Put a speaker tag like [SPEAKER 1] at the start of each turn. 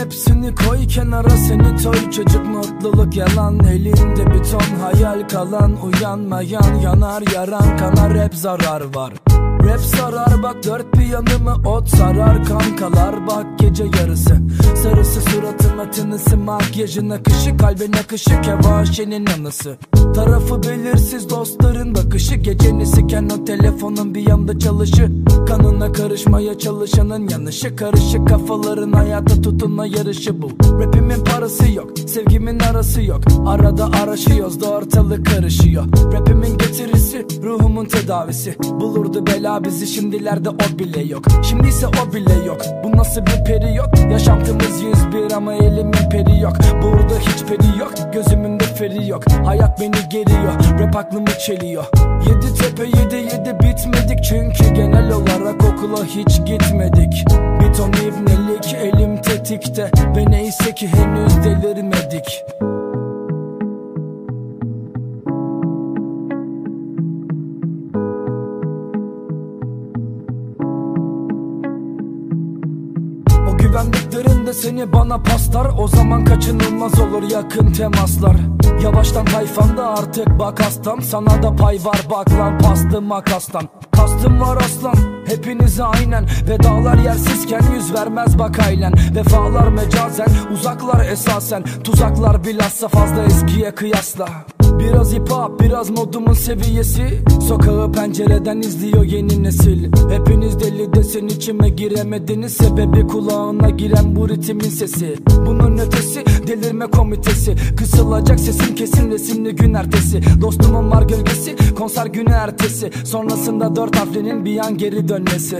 [SPEAKER 1] hepsini koy kenara seni toy. Çocuk mutluluk yalan elinde bir ton hayal kalan Uyanmayan yanar yaran kanar hep zarar var. Rap sarar bak dört bir yanımı ot sarar Kankalar bak gece yarısı. Sarısı suratıma tınısı Makyajın akışı kalbin akışı Kevaşenin anısı Tarafı belirsiz dostların bakışı. Geceni siken o telefonun bir yanda çalışı Kanına karışmaya çalışanın yanışı Karışık kafaların hayata tutunma yarışı bu. Rapimin parası yok Sevgimin arası yok. Arada araşıyoruz da ortalık karışıyor. Rapimin getirisi Ruhumun tedavisi. Bulurdu bela bizi şimdilerde o bile yok. Şimdi ise o bile yok. Bu nasıl bir periyot Yaşantımız 101 ama elimin peri yok. Burada hiç peri yok. Gözümün de feri yok Hayat beni geriyor Rap aklımı çeliyor. Yedi tepe yedi yedi bitmedik Çünkü genel olarak okula hiç gitmedik. Bir ton ibnelik elim tetikte Ve neyse ki henüz delirmedik O güvendiklerinde seni bana paslar O zaman kaçınılmaz olur yakın temaslar. Yavaştan tayfanda artık bak aslan Sana da pay var bak lan pastı makastan. Kastım var aslan hepinize aynen. Vedalar yersizken yüz vermez bak ailen Vefalar mecazen uzaklar esasen. Tuzaklar bilhassa fazla eskiye kıyasla Biraz hip hop biraz modumun seviyesi. Sokağı pencereden izliyor yeni nesil. Hepiniz deli desen içime giremediniz. Sebebi kulağına giren bu ritmin sesi. Bunun ötesi delirme komitesi. Kısılacak sesim kesin resimli gün ertesi. Dostumun var gölgesi konser günü ertesi. Sonrasında dört harflinin bir an geri dönmesi